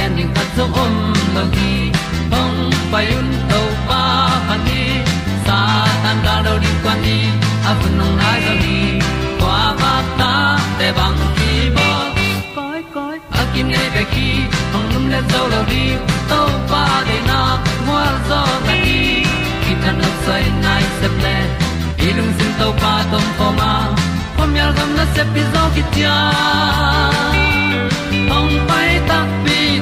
gen ding khat zo om lo gi hong pai un to pa pa ni sa tan da do di kwan ni a bu nong nai zo ni kwa ba ta te bang ki bo koi koi a kim nei be ki hong lum le zo lo di to pa de na mo zo ta ni ki tan no sai nai se ple ilung sin to pa tom ko ma. Pom yal gam na se pi zo ki tia hong pai ta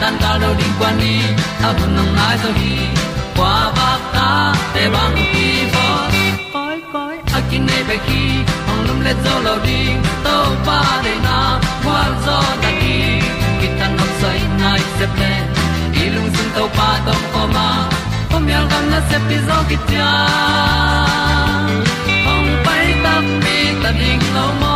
tan cao do đi qua đi, ta bu nang mai zo gi qua ba ta te bang ki bo koi koi a kin nei be ki ong lum le zo lo di to pa de na kwa zo ta ki ki tan nok sai nai se đi lung sun to pa tom ko ma. Pom yal gam na se pi zo ki tia ong pai ta mi ta ding lo mo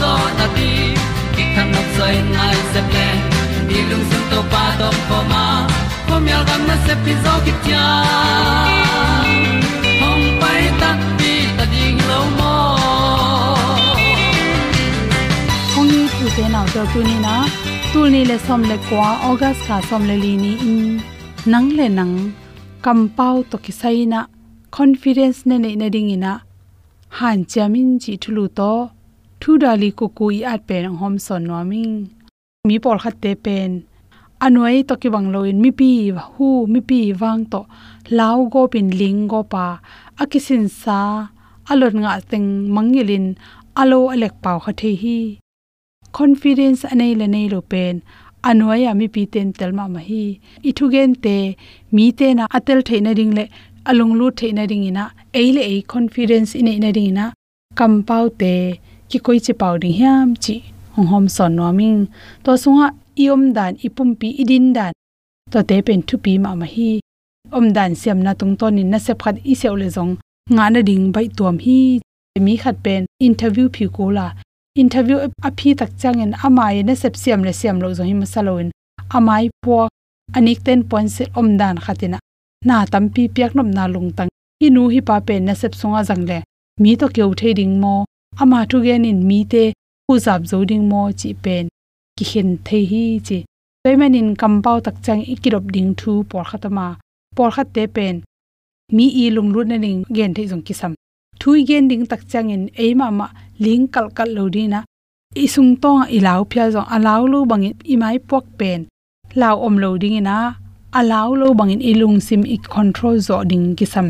zo na ti ki kan nok sai nai se ple ni lung sun to pa do ko ma. Ko mi gam na se pi zo ki tia hong pai ta pi ta ding lo mo ong ni tu te nau te tu ni na tu ni le som le kwa august ka som le li ni in. Nang le nang kam pau to ki sai na, confidence ne ne nè ding ina han chamin chi thulu to thu dali ku ku i at pen hom son no ming mi por khat te pen. Anoi to ki wang loin mi pi hu. Mi pi wang to. Lao go pin ling go pa akisin sa alon nga teng mangilin. Alo alek pau kha the hi confidence anei le nei lo pen. Anwaya mi pi ten telma ma hi. Ithugen te. Mi te na atel theina ring le. Alung lu theina ring ina. Eile ei confidence ine ina ring ina. Kam pau te. Ki koi chi pau ding hiam chi hong hom son no ming to sunga iom dan ipum pi idin dan to te pen thu pi ma ma hi om dan siam na tung ton in na se phat i sew le zong nga na ding bai tuam hi mi khat pen interview phi ko la interview a phi tak changin amai na sep siam le siam lo zong hi masaloin amai po anik ten point se om dan khatina na tampi piak nom na lung tang hi nu hi pa pen na sep songa jang le mi to keu the ding mo ama thu gen in mi te hu zap zo ding mo chi pen. Ki hin the hi chi. Payment in kampau tak chang ikirop ding thu por khatama por khat te pen. Mi i lung lu na ning gen the jong kisam. Thui gen ding tak chang in eima ma ling kal kal lo di na. Isung tong ilaw phya jong alaw lu bangin imai pok pen. Lau om lo ding ina. Alaw lo bangin ilung sim ik control zo ding kisam.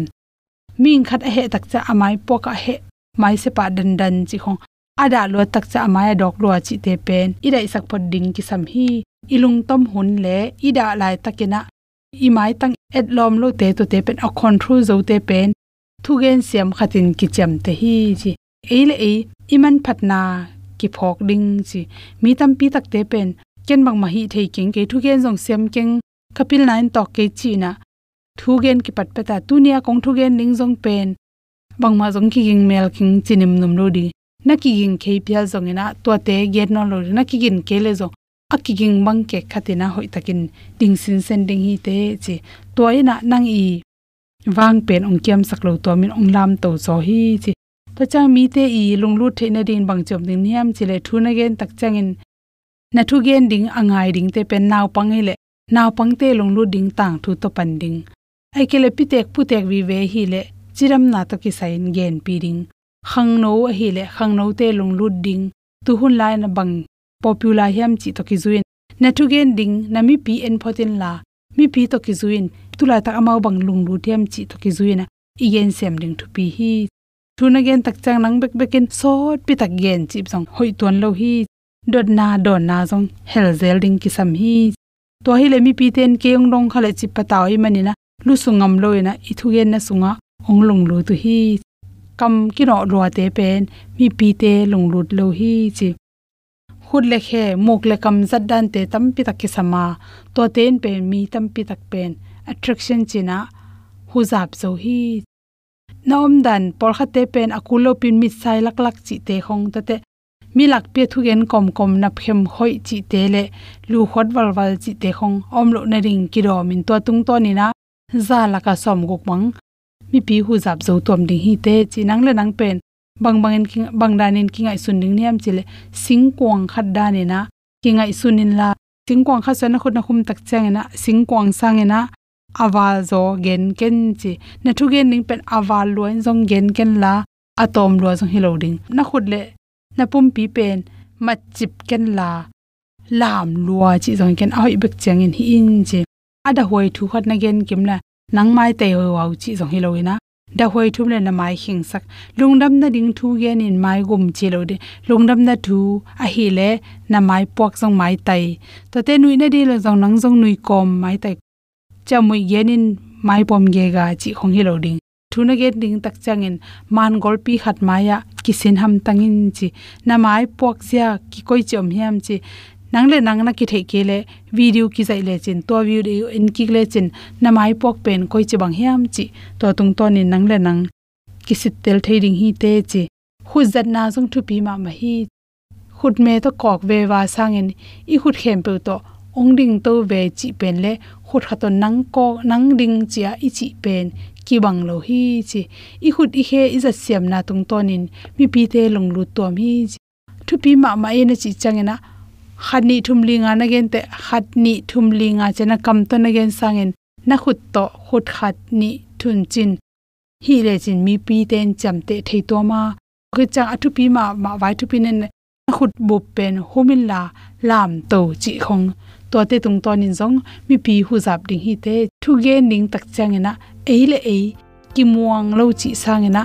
Ming khat a he tak cha amai pok a he mai se pa dan dan chi khong ada lo tak cha amaya dok lo chi. Te pen ida sak pot ding kisam hi ilung tom hun le ida lai takena i mai tang et lom lo te to te pen a control zo te pen thu gen siam khatin ki cham te hi chi eile e iman phatna ki phok ding chi mi tam pi tak te pen ken bang ma hi thei king ke thu gen jong siam keng kapil nine tok ke chi na thu gen ki pat pata tunia kong thu gen ning jong pen bang ma jong ki ging mel king chinim num lo di na ki ging ke pial jong ina to te get no lo na ki gin ke le ging bang ke khatina hoi takin. Ding sin sen ding hi te chi. Toina nang i wang pen ong kiam saklo to min ong lam to zo hi chi. To chang mi te i lung lu theina din bang chom ding niam chi le thuna gen tak changin na thu gen ding angai ding te pen naw pang e le. Naw pang te lung lu ding tang thu to pan ding. Ai ke le pitek putek vi ve hi le chiram na to ki sain gen pi ding khang no hi le khang no te lung lut ding. Tu hun lai na bang. Popular hiam chi to ki zuin. Na tu gen ding, na mi pi en photin la. Mi pi to ki zuin. Tula tak amau bang lung lut thiam chi to ki zuina. Igen sem ding thu pi hi. Thuna gen tak chang nang bek bekin. Sot pi tak gen chi song hoi ton lo hi. Dot na dot na jong hel zel ding ki sam hi. To hi le mi pi ten ke yong dong khale chi pataw i manina. Lu sungam loina i thu gen na sunga ong lung lu tu hi, kam ki ro ro te pen, mi pi te lung lut lo hi chi. Khut le khe muk le kam zat dan te tam pi tak ki sama, to ten pen, mi tam pi tak pen, attraction china hu zap zo hi. Nom dan por kha te pen akulo pin mi sai lak lak chi te khong ta te, mi lak pe thu gen kom kom na phem khoi chi te le, lu khot wal wal chi te khong om lo na ring ki ro min to tung to ni na, za la ka som guk mang mi pi hu zap zo tom ding hi te, chi nang le nang pen. Bang bangin king bang danin kingai suning niam chile singkwang khat dani na kingai sunin la singkwang kha sana khut na khum tak changena sang sangena awal zo gen ken chi. Na thu gen ning pen awal loin zong gen ken la atom lo zong hiloding na khut le, na pum pi pen, ma chip ken la. Lam lua chi zong ken ai bek chang in hi in chi. Ada hoi thu khat na gen kim la nang mai te ho wa chi zong hiloina da hoi thum le na mai hing sak. Lungdam na ding thu gen in mai gum chi lo de. Lungdam na thu, a hi le na mai pok song mai tai. To te nui na di lo jong nang jong nui kom mai tai. Cha mui gen in mai pom ge ga chi khong hi lo ding. Thu na ge ding tak chang in. Man gol pi khat maya kisin ham tangin chi. Na mai pok sia ki koi chom hiam chi nang le nang na ki thei ke le video ki zai le chin, to video in ki le chin na mai pok pen koi chi bang hiam chi. To tung to ni nang le nang ki sit tel thei ding hi te chi. Khu zat na jong thu pi ma ma hi. Khut me to kok ve wa sang sangin i khut khem pe to ong ding to ve chi pen le, khut kha to nang ko, nang ding chi a i chi pen ki bang lo hi chi. I khut i he i za siam na tung to nin mi pi te long lu tom hi thu pi ma ma ye na chi changena khani thumlinga na gen te khatni thumlinga chena kam to na gen sangin na khut to, khut khat ni thun chin. Hi le chin mi pi ten cham te thei to ma. Ke cha athu pi ma ma vai thu pi nen. Khut bu pen humin la, lam to chi khong. To te tung to nin zong, mi pi hu zap ding hi te. Thu ge ning tak changena ei le ei. Ki muang lo chi sangena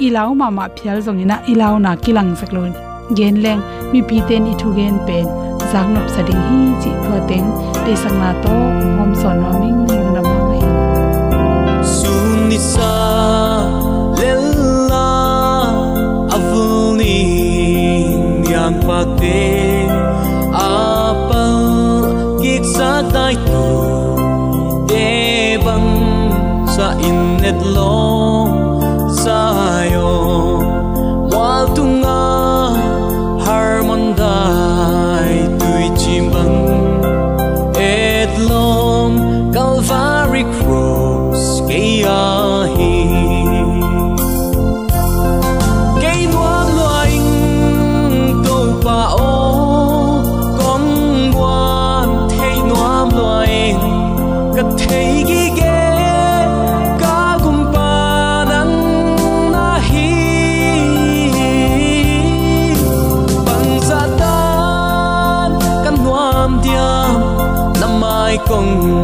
ilaw ma ma phial zong ina ilaw na kilang saklon gen leng, mi pi ten i thu gen pen. Zak nop sading hi, chi thwa teng te sang na to, hom son no ming lung na ma mai sun ni sa lella avuni yang pa te. Apa kik sa dai tu, te bang sa in net lo. long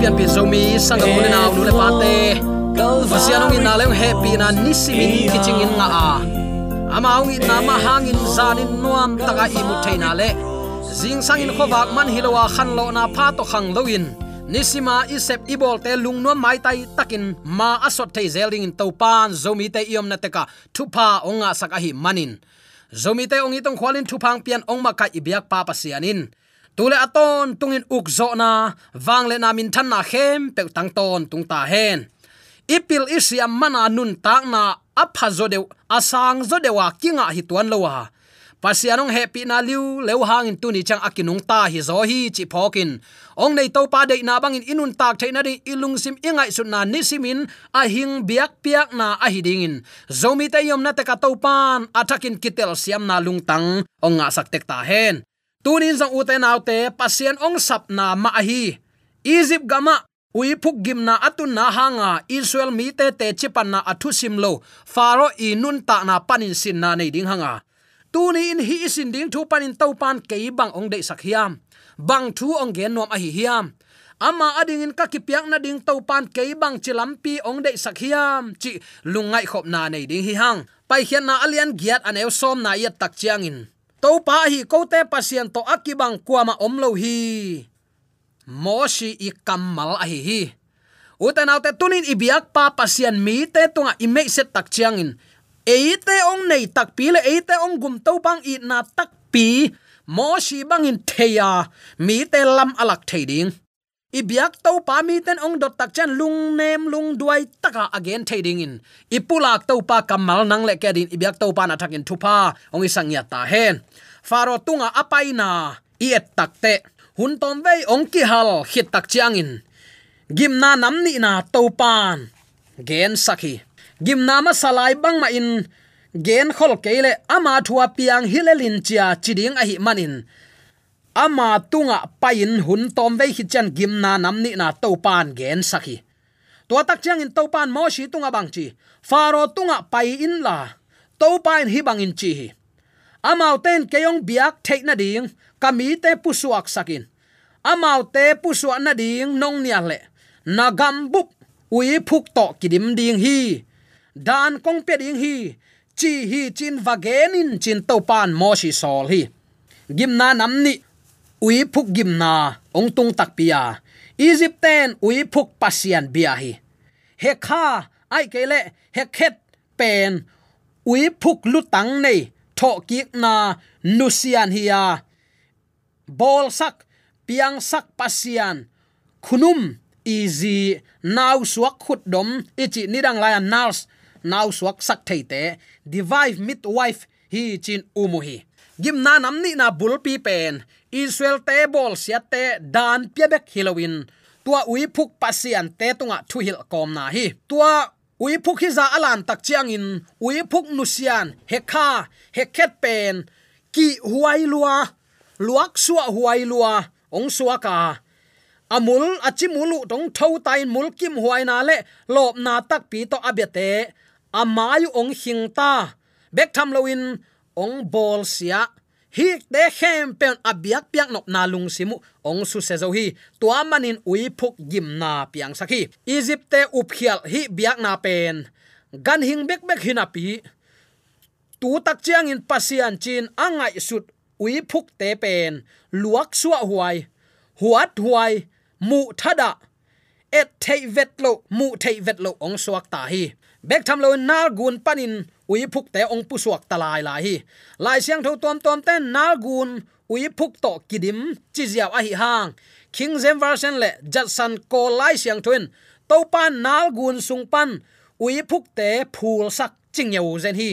pian pi zomi sangam mun na nu le pate pasianong in na le happy na nisimin kiching in nga a amaung in na ma hangin zanin nuam taka i mu theina le jing kho khowak man hilowa khan lo na pha to khang loin nisima isep ibol te lungno mai tai takin ma asot thei zeling in. Topan zomi te iom na teka thupa onga sakahi manin zomi te ongi tong khwalin thupang pian ongma ka ibyak pa pasianin tule aton tungin ukzo na wangle na min than na khem pe tang ton tung ta hen. Ipil isiam mana nun tak na apha zo de asang zo de wa kinga hi tuan lo wa pasianong happy na liu, leu hangin tuni chang akinung ta hi zo hi chi phokin. Ong nei to pa de na bangin inun tak theina ri ilung sim ingai sun na nisimin a hing biak piak na a hidingin zomi te yom na te ka to pan athakin kitel siam na lung tang, ong nga sak tek ta hen tunin zong uten autte pasien ong sap na ma hi egypt gama, ui phuk gim na atun na hanga. Israel mi te te chipan na athu sim lo. Faro i nun ta na panin sin na nei ding hanga. Tu ni in hi isin ding thu panin tau pan ke bang ong de sak hiam. Bang thu ong gen nom a hi hiam. Ama ading in ka kipyak na ding tau pan ke bang chilampi ong de sak hiam. Chi lungai khop na nei ding hi hang. Pai hian na alian giat an eu som na yat tak chiang in to pa hi ko te pasien to akibang kuama omlo hi. Moshi i kamal a hi hi. Uten autte tunin ibiak pa pasien mi te tunga ime set tak chiangin. eite ong nei tak pile, eite ong gum to bang i na tak pi. Mo shi bangin theya. Mi te lam alak thading i biak to pa mi ten ong dot tak chen lung nem lung duai taka again trading in. I pulak to pa kamal nang le kedin. I biak to pa na thakin thupa. Ong isang ya ta hen. Faro tunga apai na i et takte hun tom vei ong ki hal hit tak chiang in. Gimna nam ni na to pan. Gen sakhi. Gimna ma salai bang ma in. Gen khol keile ama thua piang hilelin chia chiding a hi manin ama tunga pain hun tom ve hi chan gimna nam ni na to pan gen sakhi. To tak chang in to pan mo shi tunga bang chi. Faro tunga pai in la. To pan hi bang in chi hi. Amau ten keyong biak thei na ding. Kami te pusuak sakin. Amau te pusuak na ding nong nia le nagam bup ui phuk to kidim ding hi. Dan kong pe ding hi. Chi hi chin vagenin chin to pan mo shi sol hi. Gimna namni ui phuk gimna ong tung tak pia. Egypt ten ui phuk pasian bia hi. He kha, ai kele he khet pen. Ui phuk lutang nei tho ki na nusian hiya bol sak, piang sak pasian. Khunum, easy. Naw suak khut dom, ichi nidang la nals. Naw suak sak theite divide midwife hi chin umuhi gimna namni na bulpi pen israel te bol sia te dan piabek halloween. Tua ui phuk pasian te tunga thu hil kom na hi. Tua ui phuk hi za alan tak chiang in. Ui phuk nusian he kha, he khet pen. Ki huai lua, luak suwa huai lua, ong suwa ka. Amul, achimulu tong thau tai mul kim huai na le, lop na tak pi to abete amayu ong hingta bek tham loin ong bol sia hi te khem pen abiak piak nop na lung simu ong su se zo hi. Tua manin ui phuk gim na piang sakhi egypt te up khial hi biak na pen. Gan hing bek bek hinapi tu tak chiang in pasian chin angai sut ui phuk te pen. Luak suwa huai. Huat huai. Mu thada et thei vet lo, mu thei vet lo, ong suak ta hi. Bek tham lo nal gun panin ui phuk te ong pu suak talai lai hi. Lai siang tho tom tom ten na gun ui phuk to kidim, chi ziaw a hi hang. King zem version le jatsan ko lai siang thuin to pan nal gun sung pan ui phuk te phul sak ching yeu zen hi.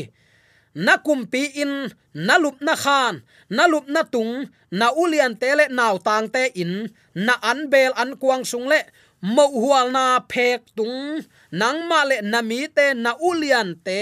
Na kumpi in na lup na khan na lup na tung na ulian te le naw tang te in na an bel an kuang sung le mo hual na phek tung nang ma le na mi te na ulian te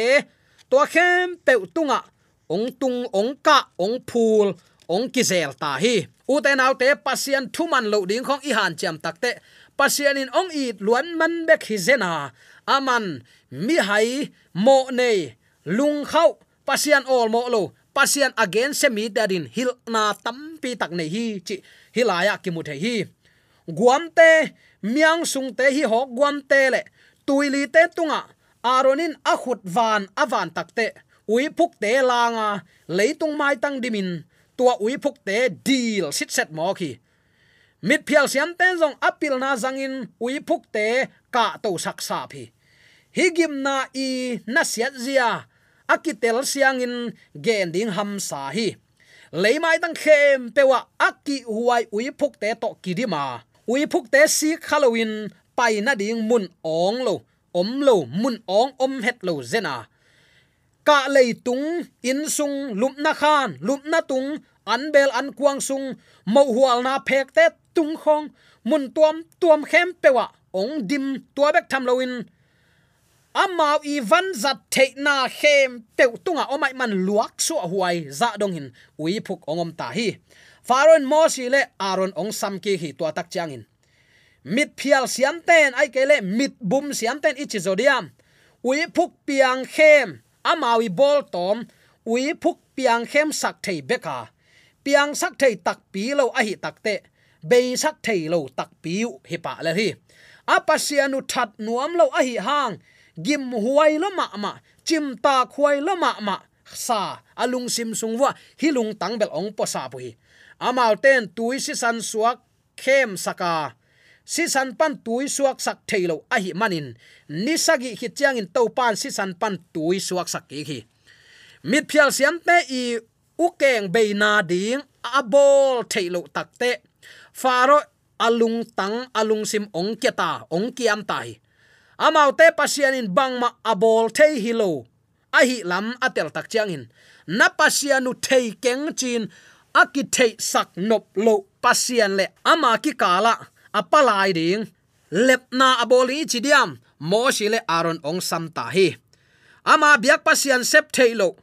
to khem pe tunga. Ong tung, ong ka, ong phul, ong kizel ta hi. U te naw te pasian thuman lo ding khong i han cham takte pasian in ong it luan man bek hi zena. Aman, mi hai, mo nei, lung khau. Pasian all mo lo. Pasian again se mi dadin hil na tampi tak nei hi, chi hilaya ki mu the hi. Guam te, miang sung te hi ho guam te le. Tuili te tunga aronin akhut van avan takte ui phuk te langa leitung mai tang dimin, tua ui phuk te deal sit set mo khi. Mit phial siam ten jong apil na zangin, ui phuk te ka to sak sa phi. Higim na i na siat zia akitel siangin gen ding ham sa hi. Leimai tang khem pewa aki huai ui phuk te to kidima ui phuk te si halloween, pai na ding mun ong lo om lo mun ong om het lo zena ka à. lei tung in sung lup na khan lup na tung an bel an kuang sung mo hual na phek te tung khong, mun tuam tuam khem pewa ong à, dim tua bek tham loin amau i van zat te na khem te tunga omai à, man luak su huai dạ za dong hin ui phuk ongom ta hi. Faron mo si le aron ong sam ki hi tua tak changin mit phial siam ten, ai kele mit bum siam ten ichi zodiam. Ui phuk piang khem amawi bol tom. Ui phuk piang khem sak thei beka piang sak thei tak pi lo a hi tak te. Be sak thei lo tak pi hi pa le hi. Apasianu that nuam lo a hi hang. Gim huai lo ma ma, chim ta khuai lo ma ma, sa alung sim sung wa hilung tang bel ong po sa pu hi amal ten tui san suak khem saka si san pan tui suak sak thailo a hi manin. Ni sagi hi chiang in to pan si san pan tui suak sak ki hi mit phial siam te i u keng be na ding a bol thailo takte faro alung tang alung sim ong keta ong kiam tai. Amau te pasian in bang ma abol thei hilo a hi lam atel tak chiang in na pasianu thei keng chin, aki thei sak nop lo pasian le ama ki kala apalai ding lepna aboli chidiam. Mo le aron ong sam ta hi ama biak pasian sep thailo.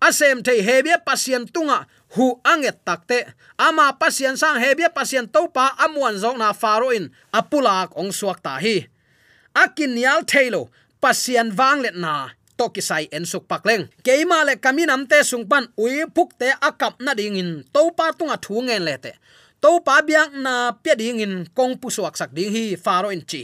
Asem thei hebia pasian tunga. Hu anget takte. Ama pasian sang hebia pasian topa amuan zong na faro in apulak ong suak ta hi akin yal thailo. Pasian wang let na. To kisai en suk pakleng. Keima le kaminam te sungpan ui phuk te akap na ding in topa tunga thu ngen le te to pa biak na pya ding in kong pu suak sak ding hi faro in chi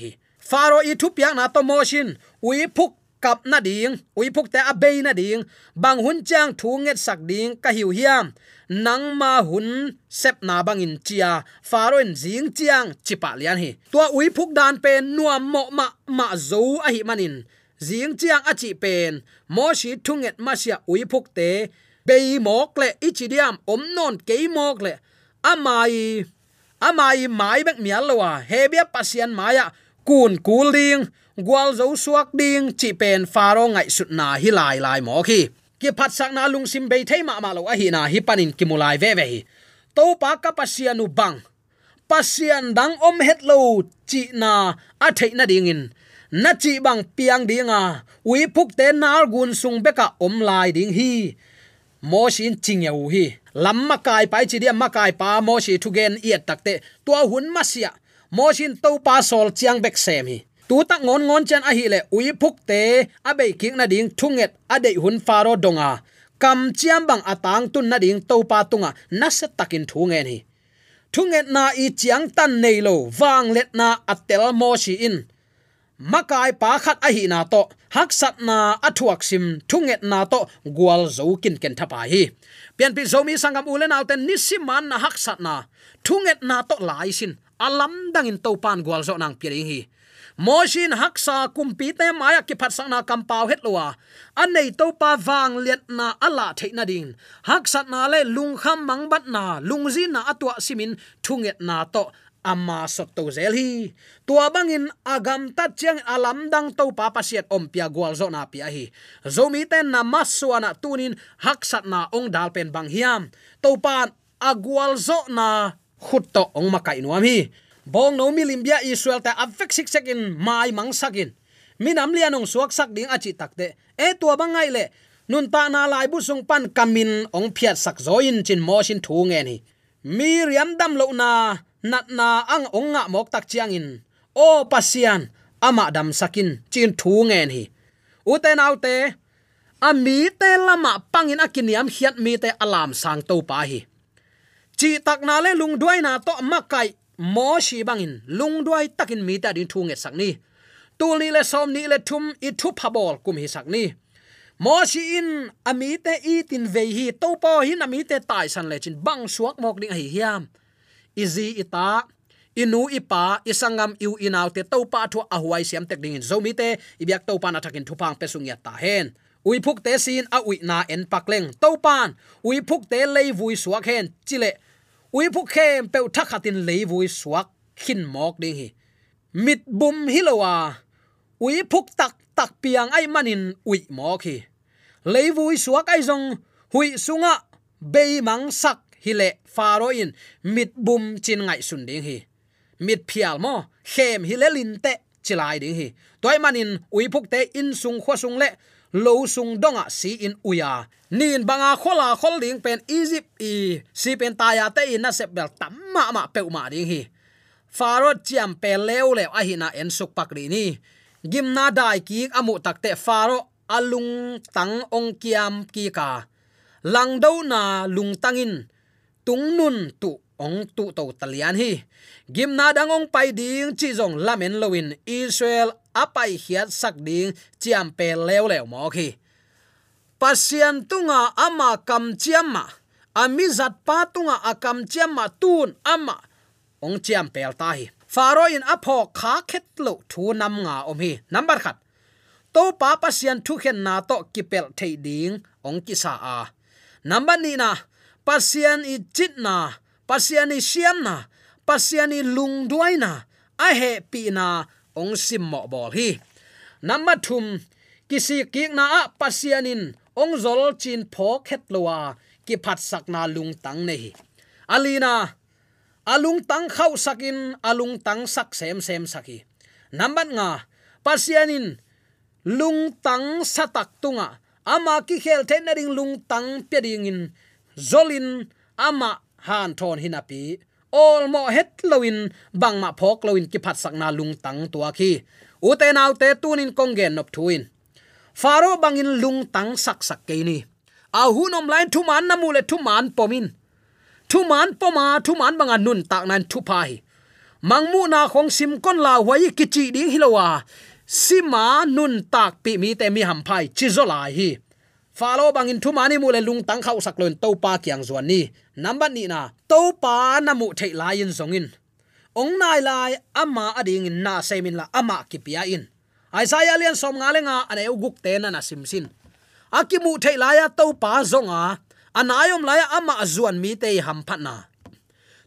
faro i thu piak na to motion ui phuk kap na ding, ui phuk te abei na ding. Bang hun chang thu nget sak ding ka hiu hiam. Nang ma hun sep na bang in chia faro in jing chiang chipa lian hi. Tua ui phuk dan pe nuam mo ma ma zo a hi manin. Jing chiang a chi pen, mo shi thunget ma sia ui phuk te. Bei mok le ichidiam om non ke mok le amai. Amai mai bek mial lowa hebia pasian maya kun kul ding gwal zo suak ding chi pen faro ngai sut na hi lai lai mo khi. Ki phat sak na lung sim bei thei ma ma lo a hi na hi panin ki mulai ve ve hi. To pa ka pasianu bang pasian dang om het lo chi na a thei na ding in. Na chi bang piang dinga ui à. phuk te nar gun sung beka om lai ding hi. Mo shin ching ya hi lamma kai pai chi dia ma kai pa, mo shi thu gen iat takte tua hun ma sia. Mo xin to pa sol chiang bek sem hi. Tu tak ngon ngon chen a hi le ui phuk te, a be king na ding thunget a de hun faro donga. Kam chiam bang atang tun na ding to pa tunga, na se takin thu ngen hi. Thunget na i chiang tan nei lo wang let na atel mo shi in. Makai pa khat a hi na to, hak sat na athuak sim thunget na to gwal zo kin ken thapa hi pian pi zomi sangam ulen auten nisiman na hak sat na. Thunget na to lai sin. Alam dangin to pan gwal zo nang piring hi. Moshin haksa kumpi te maya ki phat sang na kampau het lowa. Anei to pa wang liet na ala theina ding. Haksat na le lung kham mang bat na. Lungzi na atwa simin thunget na to amma sot to zel hi. Tua bangin agam ta chiang alam dang to pa pasiat om pia gwal zo na pia hi. Zomi ten na maswana tunin haksat na ong dal pen bang hiam. To pan agwal zo na khut to ong makai nuam hi. Bong no mi bia israel ta afek sik sekin mai mang sakin minam lianong suak sak ding achi takte e tua bangai le. Nun ta na lai bu sung pan kamin ong phiat sak zoin chin mo shin thu nge ni. Mi riam dam lo na nat na ang ong nga mok tak chiang in o pasian, ama dam sakin, chin thu ngen hi uten autte ami te lama pangin akiniam hiat mi te alam sang to pa hi. Chi tak na le lung duai na to makai mo shi bangin, lung duai takin mi ta din thu nge sak ni tul ni le som ni le thum, i thu phabol kum hi sak ni mo shi in ami te i tin ve hi to po hi na mi te tai san le chin bang suak mok ding hi hiam izi ita, inu ipa, isangam iu inaw te topa thu ahuai siam tek ding zomi te ibyak topa na thakin thupang pesung ya ta hen. Ui phuk te sin a ui na en pakleng topan ui phuk te lei vui suak hen, chile. Ui phuk khem pe thakhatin lei vui suak khin mok ding hi. Mit bum hilowa ui phuk tak tak piang ai manin ui mok hi. Lei vui suak ai zong hui sunga, bei mang sak hile faro in, mit bum chin ngai sun ding hi. Mit phial mo, khem hi le lin te chilai ding hi. Toy manin ui phuk te in sung khwa sung le, lo sung donga si in uya. Nin banga khola khol ding pen egypt i, si pen ta ya te in na sep bel tamma ma pe ma ding hi. Faro chiam pe leo le a hi na en suk pak ri ni. Gim na dai ki amu takte faro alung tang ong kiam ki ka. Langdo na lung tangin tung nun tu ong tu to talian hi. Gim na dang ong pai ding chi jong lamen loin israel apai hiat sak ding chiam pe lew lew mo khi pasian tunga ama kam ma ami zat pa tunga akam ma tun ama ong chiam pel ta hi. Faro in apho kha khet lo thu nam nga om hi. Number khat. To pa pasian thu khen na to kipel thei ding ong ki sa a. Number ni na pasian i chitna pasian i siamna pasian i lung duai na a he pina ong sim mo bol hi. Number thum, kisi kik na a pasianin ong zol chin pho khet lowa, ki phat sakna lung tang nei alina alung tang khau sakin alung tang sak sem sem saki nambat nga pasianin lung tang satak tunga, ama ki khel the na ring lung tang pe ringin in zolin ama han thon hinapi all mo het loin bang ma phok loin ki phat sak na lung tang tua khi u te nau te tunin kongen nop thuin faro bangin lung tang sak sak ke ni a hunom lain thu man namu le thu man pomin thu man poma thu man banga nun tak nan thu pai mangmu na khong sim kon la wai kichi ding hilowa sima nun tak pi mi te mi ham pai chi zo lai hi falo bangin thu mani mu le lung tang khau sak loin to pa kyang zuan ni. Number ni na, to pa na mu thei lai in zongin ong nai lai, ama ading in na semin la ama kipia in. Isaiah lian som nga le nga ane uguk te na na sim sin. Akimu thei lai ya to pa zonga anayom laya ama azuan mi te ham phatna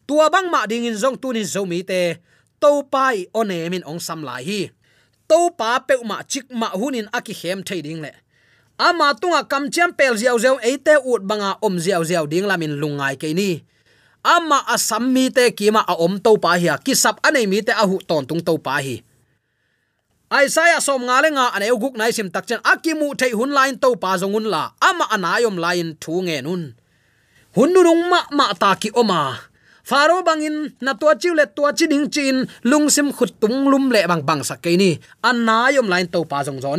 tua bang ma ding in zong tunin zo mi te, to pai one min ong sam lai hi. To pa pe ma chik ma hunin aki hem thei ding le ama tunga kam cham pel ziaw ziaw eite ut banga om ziaw ziaw ding lamin lungai ke ni. Ama asam mi te kima a om to pa hi ki sap anei mi te a hu ton tung to pa hi. Isaiah som nga le nga ane uguk nai sim tak chen akimu thei hun line to pa zongun la. Ama anayom line thu nge nun. Hun nung ma ma ta ki oma. Faro bangin na tua chiu le tua chi ding chin, lung sim khut tung lum le bang bang sak ke ni. Anayom line to pa zong zo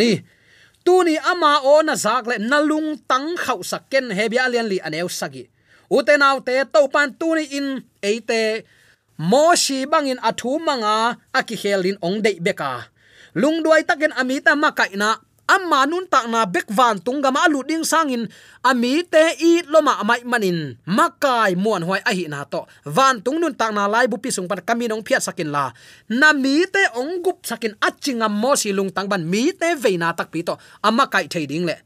ni ama ona na zak le na lung tang khau sakken hebia he lian li aneu sagi utenaw te topan pan ni in eite mo shi bangin athu manga aki helin ong dei beka. Lungduai taken amita makaina amma nun tak na bek van tung gama lu ding sangin. Ami te i loma mai manin. Makai muan hoi ahi na to. Van tung nun tak na lai bu pi sung pan kaminong phia sakin la. Na mi te ong gup sakin achinga mo si lung tang ban mi te ve na tak pi to. Amma kai thei ding le.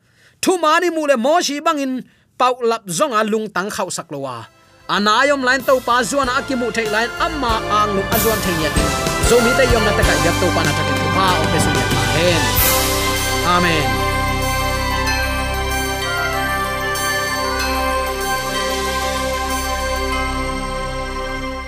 Thu mani mu le mo si bangin pau lap zonga lung tang khau sak lowa anayom lain to pa zuana akimu thei lain, amma ang lu azuan thei ya zo mi te yom na ta kai yak to pa na ta pa o pe su ya hen. Amen